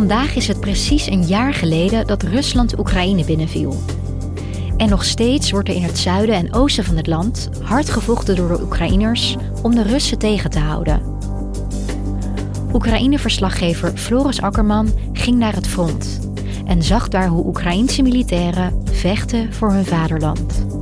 Vandaag is het precies een jaar geleden dat Rusland Oekraïne binnenviel. En nog steeds wordt er in het zuiden en oosten van het land hard gevochten door de Oekraïners om de Russen tegen te houden. Oekraïne-verslaggever Floris Akkerman ging naar het front en zag daar hoe Oekraïense militairen vechten voor hun vaderland.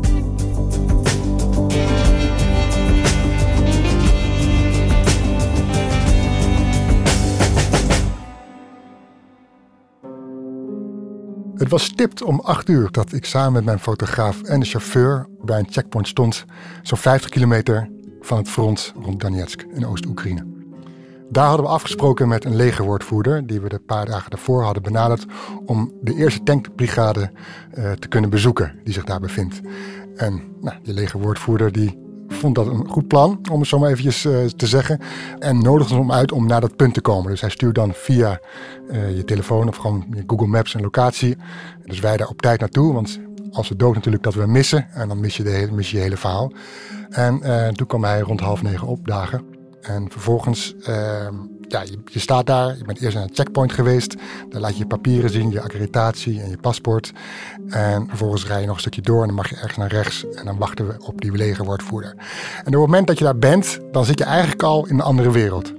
Het was stipt om 8 uur dat ik samen met mijn fotograaf en de chauffeur bij een checkpoint stond, zo'n 50 kilometer van het front rond Donetsk in Oost-Oekraïne. Daar hadden we afgesproken met een legerwoordvoerder, die we de paar dagen daarvoor hadden benaderd, om de eerste tankbrigade uh, te kunnen bezoeken die zich daar bevindt. En nou, die legerwoordvoerder die vond dat een goed plan, om het zo maar eventjes uh, te zeggen. En nodigde hem uit om naar dat punt te komen. Dus hij stuurt dan via uh, je telefoon of gewoon Google Maps een locatie. Dus wij daar op tijd naartoe, want als we dood natuurlijk dat we missen. En dan mis je, de mis je, hele verhaal. En uh, toen kwam hij rond half negen opdagen. En vervolgens, uh, ja, je, staat daar, je bent eerst aan een checkpoint geweest. Daar laat je je papieren zien, je accreditatie en je paspoort. En vervolgens rij je nog een stukje door en dan mag je ergens naar rechts. En dan wachten we op die legerwoordvoerder. En op het moment dat je daar bent, dan zit je eigenlijk al in een andere wereld.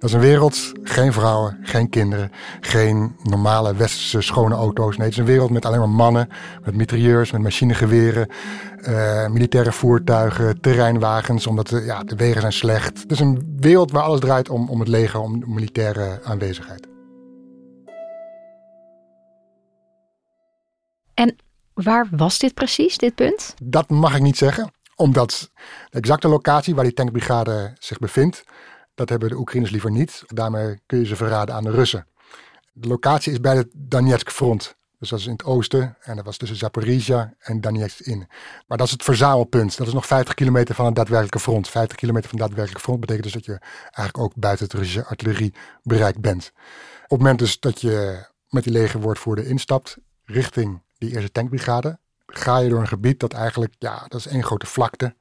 Dat is een wereld, geen vrouwen, geen kinderen, geen normale westerse schone auto's. Nee, het is een wereld met alleen maar mannen, met mitrailleurs, met machinegeweren, uh, militaire voertuigen, terreinwagens, omdat de, ja, de wegen zijn slecht. Het is een wereld waar alles draait om, om het leger, om militaire aanwezigheid. En waar was dit precies, dit punt? Dat mag ik niet zeggen, omdat de exacte locatie waar die tankbrigade zich bevindt, dat hebben de Oekraïners liever niet. Daarmee kun je ze verraden aan de Russen. De locatie is bij het Donetsk front. Dus dat is in het oosten. En dat was tussen Zaporizhia en Donetsk in. Maar dat is het verzamelpunt. Dat is nog 50 kilometer van het daadwerkelijke front. 50 kilometer van het daadwerkelijke front betekent dus dat je eigenlijk ook buiten het Russische artillerie bereikt bent. Op het moment dus dat je met die legerwoordvoerder instapt richting die eerste tankbrigade, ga je door een gebied dat eigenlijk, ja, dat is één grote vlakte,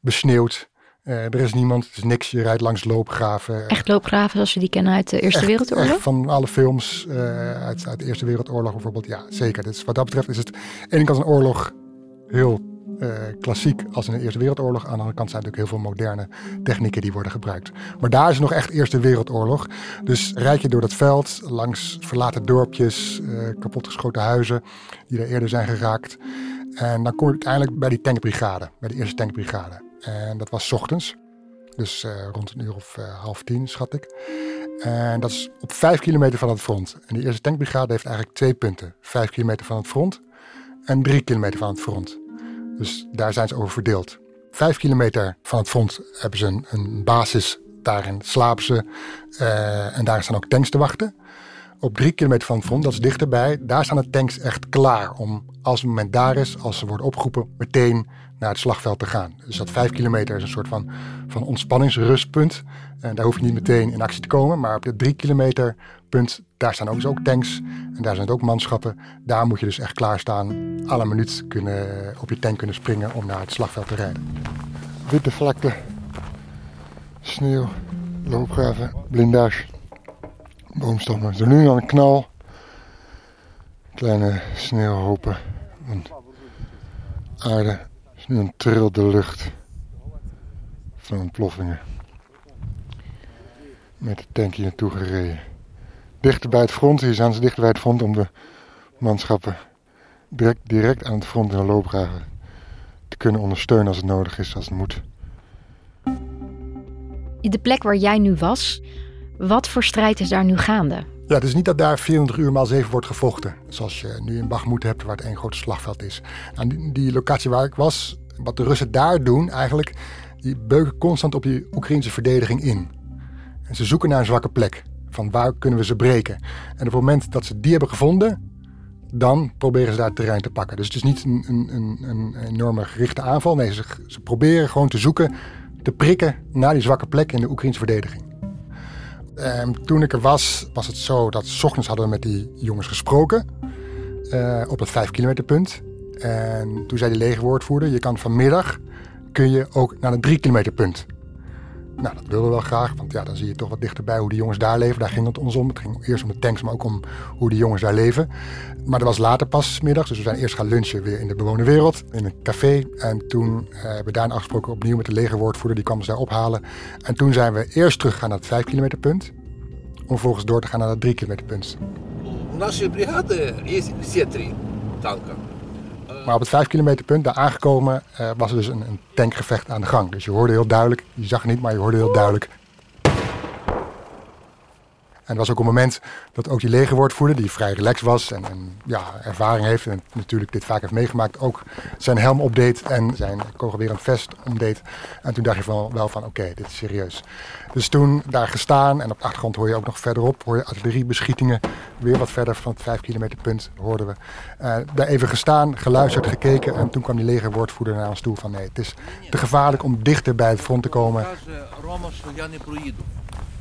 besneeuwd. Uh, er is niemand, het is niks. Je rijdt langs loopgraven. Echt loopgraven zoals we die kennen uit de Eerste echt, Wereldoorlog? Echt van alle films uh, uit, uit, de Eerste Wereldoorlog bijvoorbeeld. Ja, zeker. Dus wat dat betreft is het aan de ene kant een oorlog heel uh, klassiek als in de Eerste Wereldoorlog. Aan de andere kant zijn natuurlijk heel veel moderne technieken die worden gebruikt. Maar daar is het nog echt Eerste Wereldoorlog. Dus rijd je door dat veld, langs verlaten dorpjes, kapotgeschoten huizen die er eerder zijn geraakt. En dan kom je uiteindelijk bij die tankbrigade, bij de eerste tankbrigade. En dat was ochtends. Dus uh, rond een uur of uh, half tien, schat ik. En dat is op vijf kilometer van het front. En die eerste tankbrigade heeft eigenlijk twee punten. Vijf kilometer van het front en drie kilometer van het front. Dus daar zijn ze over verdeeld. Vijf kilometer van het front hebben ze een, een basis. Daarin slapen ze. Uh, en daar staan ook tanks te wachten. Op drie kilometer van het front, dat is dichterbij, daar staan de tanks echt klaar om, als het moment daar is, als ze worden opgeroepen, meteen naar het slagveld te gaan. Dus dat vijf kilometer is een soort van, van ontspanningsrustpunt. En daar hoef je niet meteen in actie te komen. Maar op het drie kilometer punt, daar staan ook, dus ook tanks. En daar zijn ook manschappen. Daar moet je dus echt klaarstaan. Alle minuut kunnen, op je tank kunnen springen om naar het slagveld te rijden. Witte vlakte, sneeuw, loopgraven, blindage, boomstammen. Is nu al een knal. Kleine sneeuwhopen aarde nu een trilde lucht van ontploffingen. met de tank hier naartoe gereden. Dichter bij het front, hier zijn ze dichter bij het front om de manschappen direct, direct aan het front in de loopgraven te kunnen ondersteunen als het nodig is, als het moet. De plek waar jij nu was, wat voor strijd is daar nu gaande? Ja, het is niet dat daar 24 uur maal 7 wordt gevochten. Zoals je nu in Bakhmut hebt, waar het één groot slagveld is. Aan die, die locatie waar ik was, wat de Russen daar doen eigenlijk, die beuken constant op die Oekraïnse verdediging in. En ze zoeken naar een zwakke plek. Van waar kunnen we ze breken? En op het moment dat ze die hebben gevonden, dan proberen ze daar het terrein te pakken. Dus het is niet een, een, een, enorme gerichte aanval. Nee, ze, ze proberen gewoon te zoeken, te prikken naar die zwakke plek in de Oekraïnse verdediging. En toen ik er was, was het zo dat s ochtends hadden we met die jongens gesproken uh, op het 5 kilometer punt. En toen zei die legerwoordvoerder, je kan vanmiddag kun je ook naar een 3 kilometer punt. Nou, dat wilden we wel graag, want ja, dan zie je toch wat dichterbij hoe die jongens daar leven. Daar ging het ons om. Het ging eerst om de tanks, maar ook om hoe die jongens daar leven. Maar dat was later pas middags, dus we zijn eerst gaan lunchen weer in de bewoonde wereld, in een café. En toen uh, hebben we daarna afgesproken opnieuw met de legerwoordvoerder, die kwam ons daar ophalen. En toen zijn we eerst teruggegaan naar het 5 kilometer punt, om vervolgens door te gaan naar het 3 kilometer punt. Нашей бригады есть все три танка. Maar op het 5 kilometer punt, daar aangekomen, uh, was er dus een, een, tankgevecht aan de gang. Dus je hoorde heel duidelijk, je zag het niet, maar je hoorde heel duidelijk en er was ook een moment dat ook die legerwoordvoerder, die vrij relaxed was en, en, ja, ervaring heeft en natuurlijk dit vaak heeft meegemaakt, ook zijn helm opdeed en zijn kogelwerend vest omdeed. En toen dacht je van, wel van oké, dit is serieus. Dus toen daar gestaan en op de achtergrond hoor je ook nog verderop, hoor je artilleriebeschietingen. Weer wat verder van het 5 kilometer punt hoorden we. Uh, daar even gestaan, geluisterd, gekeken en toen kwam die legerwoordvoerder naar ons toe van nee, het is te gevaarlijk om dichter bij het front te komen.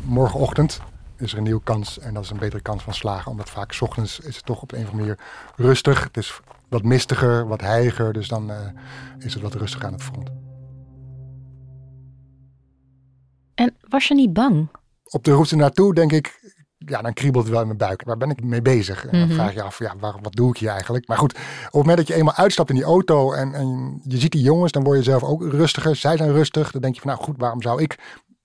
Morgenochtend is er een nieuwe kans en dat is een betere kans van slagen. Omdat vaak s ochtends is het toch op een of andere manier rustig. Het is wat mistiger, wat heiger, dus dan uh, is het wat rustiger aan het front. En was je niet bang? Op de route naartoe denk ik, ja, dan kriebelt het wel in mijn buik. Waar ben ik mee bezig? En dan mhm. vraag je af, ja, waar, wat doe ik hier eigenlijk? Maar goed, op het moment dat je eenmaal uitstapt in die auto en, en je ziet die jongens, dan word je zelf ook rustiger. Zij zijn rustig. Dan denk je van, nou goed, waarom zou ik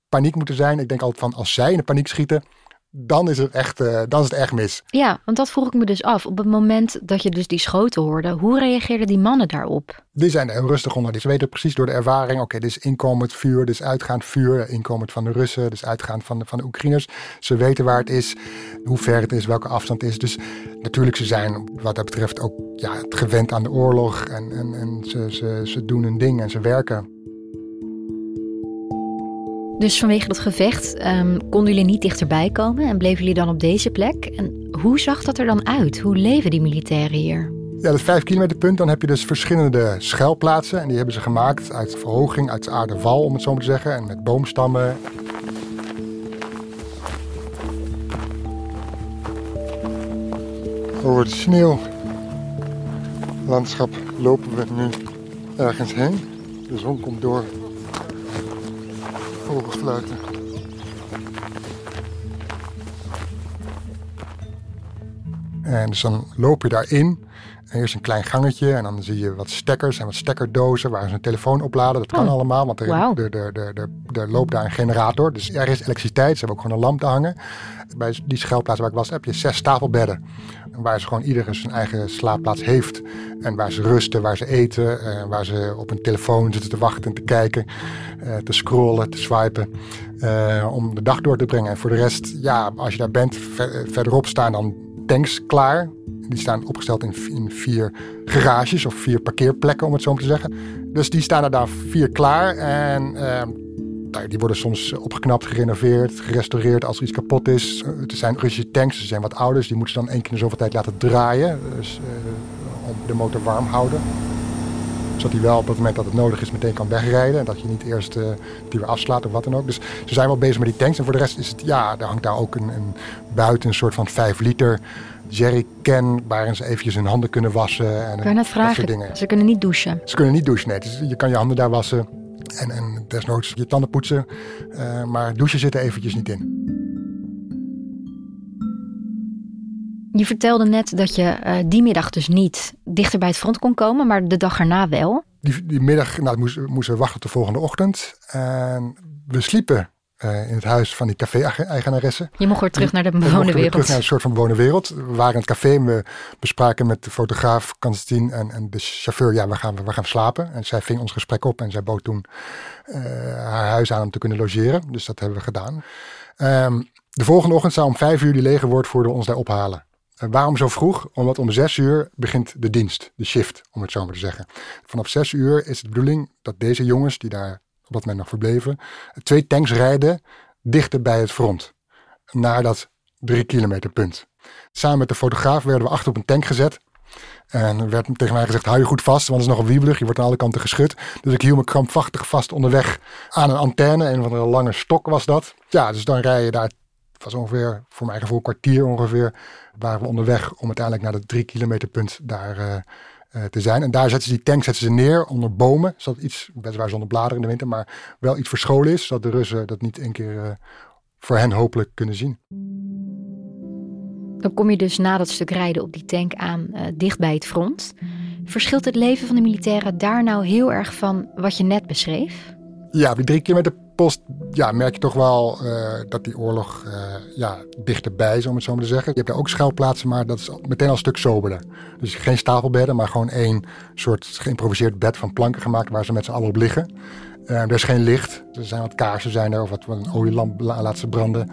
paniek moeten zijn? Ik denk altijd van, als zij in de paniek schieten, dan is het echt, uh, dan is het echt mis. Ja, want dat vroeg ik me dus af. Op het moment dat je dus die schoten hoorde, hoe reageerden die mannen daarop? Die zijn er heel rustig onder. Die weten precies door de ervaring, oké, dit is inkomend vuur, dit is uitgaand vuur, inkomend van de Russen, dit is uitgaand van de, van de Oekraïners. Ze weten waar het is, hoe ver het is, welke afstand het is. Dus natuurlijk, ze zijn wat dat betreft ook ja, gewend aan de oorlog en, en, en ze, ze, ze doen hun ding en ze werken. Dus vanwege dat gevecht um, konden jullie niet dichterbij komen en bleven jullie dan op deze plek? En hoe zag dat er dan uit? Hoe leven die militairen hier? Ja, dat 5 kilometer punt, dan heb je dus verschillende schuilplaatsen. En die hebben ze gemaakt uit verhoging, uit aardeval om het zo maar te zeggen. En met boomstammen. Over het sneeuwlandschap lopen we nu ergens heen. De zon komt door En dus dan loop je daarin. En eerst een klein gangetje en dan zie je wat stekkers en wat stekkerdozen waar ze een telefoon opladen. Dat kan oh. allemaal, want wow. er, er, er, er, loopt daar een generator. Dus er is elektriciteit. Ze hebben ook gewoon een lamp te hangen. Bij die schuilplaats waar ik was heb je zes stapelbedden. Waar ze gewoon ieder zijn eigen slaapplaats heeft. En waar ze rusten, waar ze eten. Uh, waar ze op een telefoon zitten te wachten en te kijken. Uh, te scrollen, te swipen. Uh, om de dag door te brengen. En voor de rest, ja, als je daar bent, ver, verderop staan dan tanks klaar. Die staan opgesteld in, vier garages of vier parkeerplekken, om het zo maar te zeggen. Dus die staan er daar vier klaar. En nou, die worden soms opgeknapt, gerenoveerd, gerestaureerd als er iets kapot is. Het zijn Russische tanks, ze zijn wat ouders. Die moeten ze dan één keer in zoveel tijd laten draaien. Dus, uh, om de motor warm houden. Zodat hij wel op het moment dat het nodig is meteen kan wegrijden. En dat je niet eerst uh, die weer afslaat of wat dan ook. Dus ze zijn wel bezig met die tanks. En voor de rest is het, ja, er hangt daar ook een, een buiten een soort van 5 liter jerrycan waarin ze eventjes hun handen kunnen wassen. En, kan je vragen? Ze kunnen niet douchen. Ze kunnen niet douchen, nee. Dus je kan je handen daar wassen. En, en desnoods je tanden poetsen. Uh, maar douchen zit er eventjes niet in. Je vertelde net dat je uh, die middag dus niet dichter bij het front kon komen, maar de dag erna wel. Die, die middag nou, moesten, moesten we wachten tot de volgende ochtend. En we sliepen eh, in het huis van die café-eigenaresse. Je mocht weer terug naar de bewoonde weer wereld. terug naar een soort van bewoonde wereld. We waren in het café, we bespraken met de fotograaf Constantine en, en de chauffeur, ja, we gaan, we gaan slapen. En zij ving ons gesprek op en zij bood toen eh, haar huis aan om te kunnen logeren. Dus dat hebben we gedaan. Ehm, de volgende ochtend zou om vijf uur die legerwoordvoerder ons daar ophalen. En waarom zo vroeg? Omdat om zes uur begint de dienst, de shift, om het zo maar te zeggen. Vanaf zes uur is het de bedoeling dat deze jongens, die daar op dat moment nog verbleven, twee tanks rijden dichter bij het front. Naar dat drie kilometer punt. Samen met de fotograaf werden we achter op een tank gezet. En er werd tegen mij gezegd, hou je goed vast, want het is nogal wiebelig. Je wordt aan alle kanten geschud. Dus ik hield me krampachtig vast onderweg aan een antenne. Een van een lange stok was dat. Ja, dus dan rij je daar, het was ongeveer, voor mijn gevoel, een kwartier ongeveer. Waren we onderweg om uiteindelijk naar dat drie kilometer punt daar eh, te zijn. En daar zetten ze die tank zetten ze neer onder bomen. Zodat iets, weliswaar zonder bladeren in de winter, maar wel iets verscholen is. Zodat de Russen dat niet één keer eh, voor hen hopelijk kunnen zien. Dan kom je dus na dat stuk rijden op die tank aan, eh, dicht bij het front. Verschilt het leven van de militairen daar nou heel erg van wat je net beschreef? Ja, die drie kilometer post ja, merk je toch wel eh, dat die oorlog eh, ja, dichterbij is, om het zo maar te zeggen. Je hebt daar ook schuilplaatsen, maar dat is meteen al een stuk soberder. Dus geen stapelbedden, maar gewoon één soort geïmproviseerd bed van planken gemaakt waar ze met z'n allen op liggen. Eh, er is geen licht. Er zijn wat kaarsen zijn er, of wat een olielamp la- laat ze branden.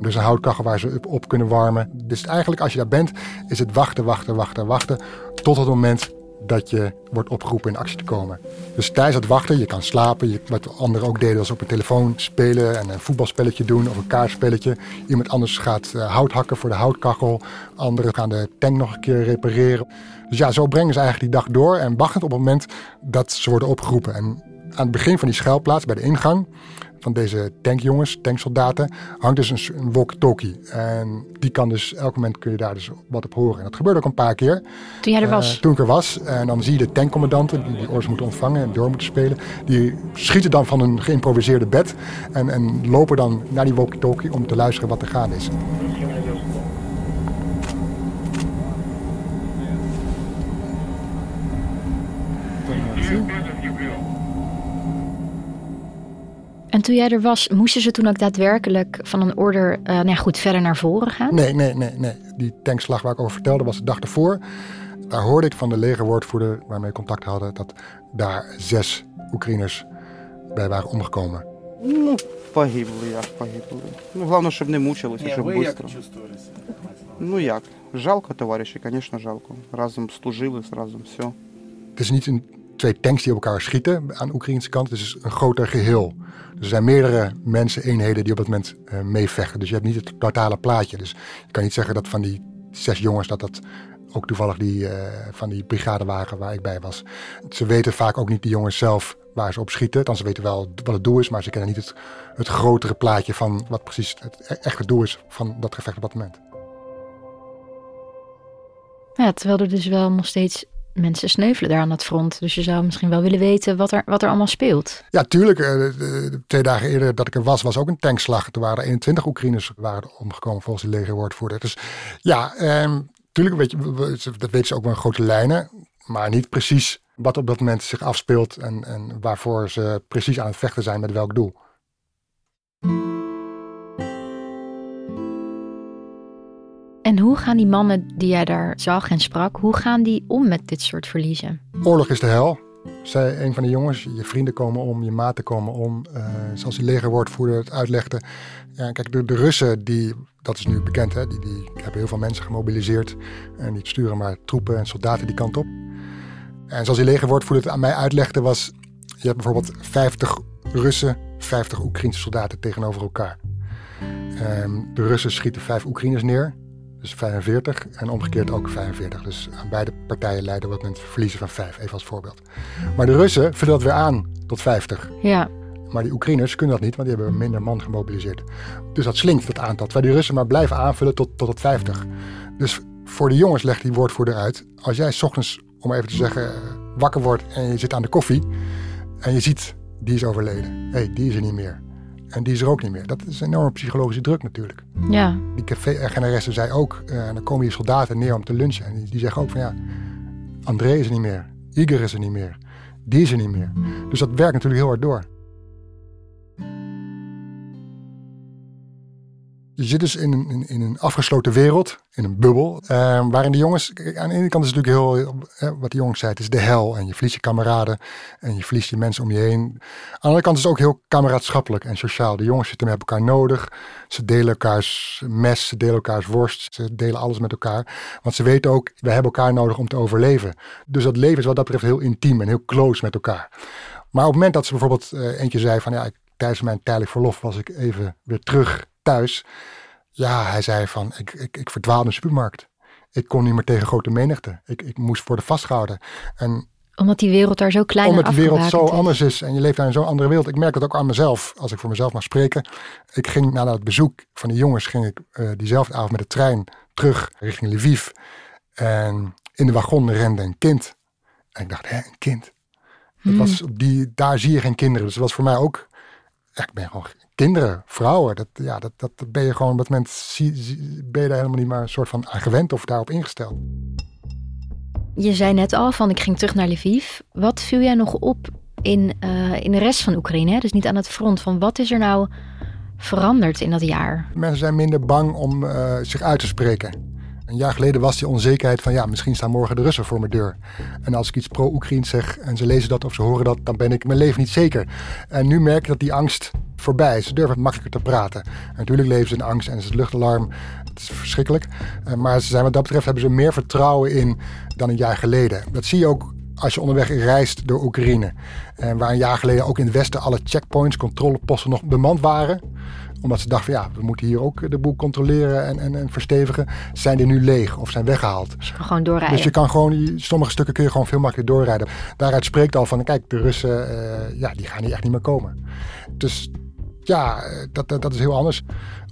Er is een houtkachel waar ze op kunnen warmen. Dus eigenlijk als je daar bent, is het wachten, wachten, wachten, wachten. Tot het moment dat je wordt opgeroepen in actie te komen. Dus tijdens het wachten, je kan slapen. Je, wat anderen ook deden, was op een telefoon spelen en een voetbalspelletje doen of een kaartspelletje. Iemand anders gaat eh, hout hakken voor de houtkachel. Anderen gaan de tank nog een keer repareren. Dus ja, zo brengen ze eigenlijk die dag door en wachtend op het moment dat ze worden opgeroepen. En aan het begin van die schuilplaats, bij de ingang van deze tankjongens, tanksoldaten, hangt dus een, walkie-talkie. En die kan dus, elk moment kun je daar dus wat op horen. En dat gebeurde ook een paar keer. Toen jij er Eh, was. toen ik er was. En dan zie je de tankcommandanten die die orders moeten ontvangen en door moeten spelen. Die schieten dan van een geïmproviseerde bed. En, en lopen dan naar die walkie-talkie om te luisteren wat er gaande is. En toen jij er was, moesten ze toen ook daadwerkelijk van een order, eh nou ja, goed, verder naar voren gaan? Nee, nee, nee, nee. Die tankslag waar ik over vertelde was de dag ervoor. Daar hoorde ik van de legerwoordvoerder waarmee we contact hadden... dat daar zes Oekraïners bij waren omgekomen. Ну, погибли, як погибли. Ну, головне, щоб не мучилися, щоб швидко. Ну як? Жалко товариші, звісно, жалко. Разом служили, разом все. Het is niet een, twee tanks die op elkaar schieten aan de Oekraïnse kant. Het is een groter geheel. Dus er zijn meerdere mensen, eenheden die op dat moment eh, meevechten. Dus je hebt niet het totale plaatje. Dus je kan niet zeggen dat van die zes jongens dat dat ook toevallig die eh, van die brigade waren waar ik bij was. Ze weten vaak ook niet die jongens zelf waar ze op schieten. Dan ze weten wel wat het doel is, maar ze kennen niet het, het grotere plaatje van wat precies het e- echte doel is van dat gevecht op dat moment. Ja, terwijl er dus wel nog steeds mensen sneuvelen daar aan dat front. Dus je zou misschien wel willen weten wat er, wat er allemaal speelt. Ja, tuurlijk. eh, twee dagen eerder dat ik er was, was ook een tankslag. Toen waren er 21 Oekraïners waren omgekomen volgens de legerwoordvoerder. Dus ja, ehm, tuurlijk weet je, dat weten ze ook wel in grote lijnen. Maar niet precies wat op dat moment zich afspeelt en, en waarvoor ze precies aan het vechten zijn met welk doel. En hoe gaan die mannen die jij daar zag en sprak, hoe gaan die om met dit soort verliezen? Oorlog is de hel, zei een van de jongens. Je vrienden komen om, je maten komen om. Eh, zoals die legerwoordvoerder het uitlegde. Ja, kijk, de, de Russen, die, dat is nu bekend, hè, die, die hebben heel veel mensen gemobiliseerd. En die sturen maar troepen en soldaten die kant op. En zoals die legerwoordvoerder het aan mij uitlegde, was... Je hebt bijvoorbeeld 50 Russen, 50 Oekraïnse soldaten tegenover elkaar. Ehm, de Russen schieten vijf Oekraïners neer. Dus 45 en omgekeerd ook 45. Dus aan beide partijen leiden wat met verliezen van 5, even als voorbeeld. Maar de Russen vullen dat weer aan tot 50. Ja, Maar die Oekraïners kunnen dat niet, want die hebben minder man gemobiliseerd. Dus dat slinkt, dat aantal. Terwijl die Russen maar blijven aanvullen tot, tot het 50. Dus voor de jongens legt die woordvoerder uit. Als jij 's ochtends, om even te zeggen, wakker wordt en je zit aan de koffie. En je ziet, die is overleden. Hé, hey, die is er niet meer. En die is er ook niet meer. Dat is een enorme psychologische druk natuurlijk. ja. Die café-eigenaresse zei ook, eh, dan komen hier soldaten neer om te lunchen. En die, die zeggen ook van ja, André is er niet meer. Igor is er niet meer. Die is er niet meer. Dus dat werkt natuurlijk heel hard door. Je zit dus in een, in, een afgesloten wereld, in een bubbel, eh, waarin de jongens, aan de ene kant is het natuurlijk heel, eh, wat de jongens zei, het is de hel en je verliest je kameraden en je verliest je mensen om je heen. Aan de andere kant is het ook heel kameraadschappelijk en sociaal. De jongens zitten met elkaar nodig, ze delen elkaars mes, ze delen elkaars worst, ze delen alles met elkaar. Want ze weten ook, we hebben elkaar nodig om te overleven. Dus dat leven is wat dat betreft heel intiem en heel close met elkaar. Maar op het moment dat ze bijvoorbeeld uh, eentje zei van ja, ik, tijdens mijn tijdelijk verlof was ik even weer terug thuis. Ja, hij zei van, ik, ik, ik verdwaalde in de supermarkt. Ik kon niet meer tegen grote menigte. Ik, ik moest worden vastgehouden. En omdat die wereld daar zo klein Omdat die wereld zo is. anders is en je leeft daar in zo'n andere wereld. Ik merk dat ook aan mezelf, als ik voor mezelf mag spreken. Ik ging na het bezoek van die jongens, ging ik uh, diezelfde avond met de trein terug richting Lviv. En in de wagon rende een kind. En ik dacht, hè, een kind? Dat Hmm. was op die, daar zie je geen kinderen. Dus dat was voor mij ook, ja, ik ben gewoon kinderen, vrouwen. Dat, ja, dat, dat ben je gewoon op dat moment, ben je daar helemaal niet maar een soort van aan gewend of daarop ingesteld. Je zei net al van ik ging terug naar Lviv. Wat viel jij nog op in, eh, in de rest van Oekraïne? Hè? Dus niet aan het front. Van wat is er nou veranderd in dat jaar? Mensen zijn minder bang om eh, zich uit te spreken. Een jaar geleden was die onzekerheid van ja, misschien staan morgen de Russen voor mijn deur. En als ik iets pro-Oekraïns zeg en ze lezen dat of ze horen dat, dan ben ik mijn leven niet zeker. En nu merk ik dat die angst voorbij is. Ze durven makkelijker te praten. En natuurlijk leven ze in angst en is het luchtalarm. Het is verschrikkelijk. Eh, maar ze zijn, wat dat betreft hebben ze meer vertrouwen in dan een jaar geleden. Dat zie je ook als je onderweg reist door Oekraïne. En waar een jaar geleden ook in het westen alle checkpoints, controleposten nog bemand waren omdat ze dachten, van, ja, we moeten hier ook de boel controleren en, en, en verstevigen. Zijn die nu leeg of zijn weggehaald? Dus je kan gewoon doorrijden. Dus je kan gewoon, sommige stukken kun je gewoon veel makkelijker doorrijden. Daaruit spreekt al van, kijk, de Russen, eh, ja, die gaan hier echt niet meer komen. Dus ja, eh, dat, dat, dat is heel anders.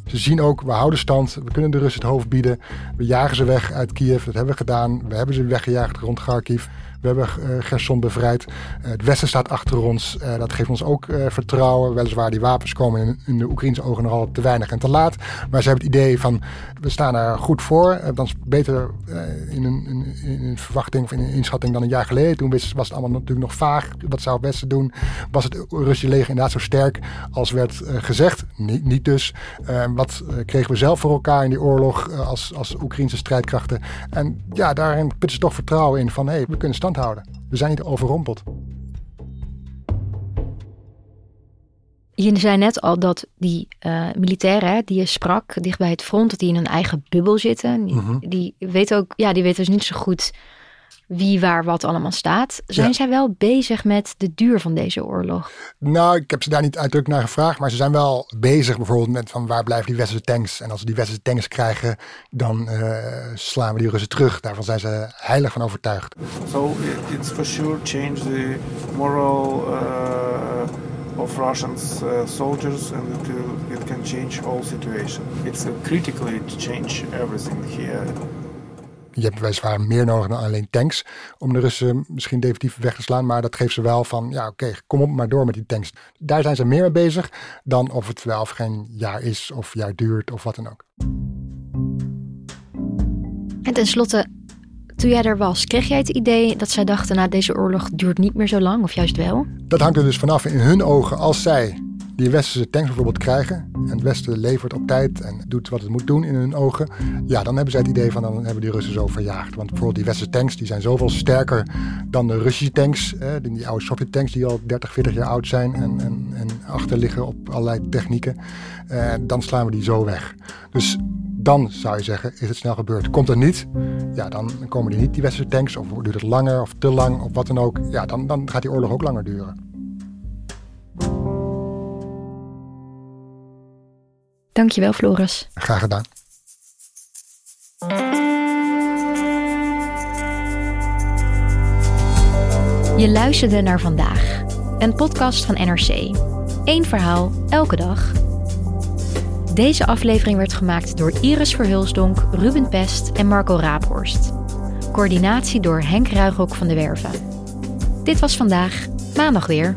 Ze zien ook, we houden stand, we kunnen de Russen het hoofd bieden. We jagen ze weg uit Kiev, dat hebben we gedaan. We hebben ze weggejaagd rond Kharkiv. We hebben uh, Gerson bevrijd. Uh, het Westen staat achter ons. Uh, dat geeft ons ook vertrouwen. Weliswaar, die wapens komen in, de Oekraïnse ogen nogal te weinig en te laat. Maar ze hebben het idee van, we staan er goed voor. dan is beter in een, in, een verwachting of in een inschatting dan een jaar geleden. Toen was het allemaal natuurlijk nog vaag. Wat zou het Westen doen? Was het Russische leger inderdaad zo sterk als werd gezegd? Niet, niet dus. wat kregen we zelf voor elkaar in die oorlog als, als Oekraïnse strijdkrachten? En ja, daarin putten ze toch vertrouwen in van, hé, hey, we kunnen stand houden. We zijn niet overrompeld. Je zei net al dat die uh, militairen die je sprak dicht bij het front, dat die in een eigen bubbel zitten. Die, mm-hmm. die weten ook, ja, die weten dus niet zo goed wie waar wat allemaal staat. Zijn ja. zij wel bezig met de duur van deze oorlog? Nou, ik heb ze daar niet uitdrukkelijk naar gevraagd, maar ze zijn wel bezig bijvoorbeeld met van waar blijven die westerse tanks. En als we die westerse tanks krijgen, dan uh, slaan we die Russen terug. Daarvan zijn ze heilig van overtuigd. So it's for sure change the moral uh, of Russians uh, soldiers and it, will, it can change all situation. It's critically to change everything here. Je hebt weliswaar meer nodig dan alleen tanks om de Russen misschien definitief weg te slaan. Maar dat geeft ze wel van, ja oké, okay, kom op maar door met die tanks. Daar zijn ze meer mee bezig dan of het wel of geen jaar is of jaar duurt of wat dan ook. En tenslotte, toen jij er was, kreeg jij het idee dat zij dachten, nou deze oorlog duurt niet meer zo lang of juist wel? Dat hangt er dus vanaf in hun ogen als zij die westerse tanks bijvoorbeeld krijgen en het Westen levert op tijd en doet wat het moet doen in hun ogen, ja, dan hebben zij het idee van dan hebben die Russen zo verjaagd. Want bijvoorbeeld die westerse tanks die zijn zoveel sterker dan de Russische tanks, die oude Sovjet tanks die al 30, 40 jaar oud zijn en, en, en achter liggen op allerlei technieken, eh, dan slaan we die zo weg. Dus dan zou je zeggen, is het snel gebeurd. Komt het niet, ja, dan komen die niet, die westerse tanks, of duurt het langer of te lang of wat dan ook, ja, dan, dan gaat die oorlog ook langer duren. Dankjewel, Floris. Graag gedaan. Je luisterde naar vandaag, een podcast van NRC. Eén verhaal, elke dag. Deze aflevering werd gemaakt door Iris Verhulsdonk, Ruben Pest en Marco Raaphorst. Coördinatie door Henk Ruigrok van de Werven. Dit was vandaag, maandag weer.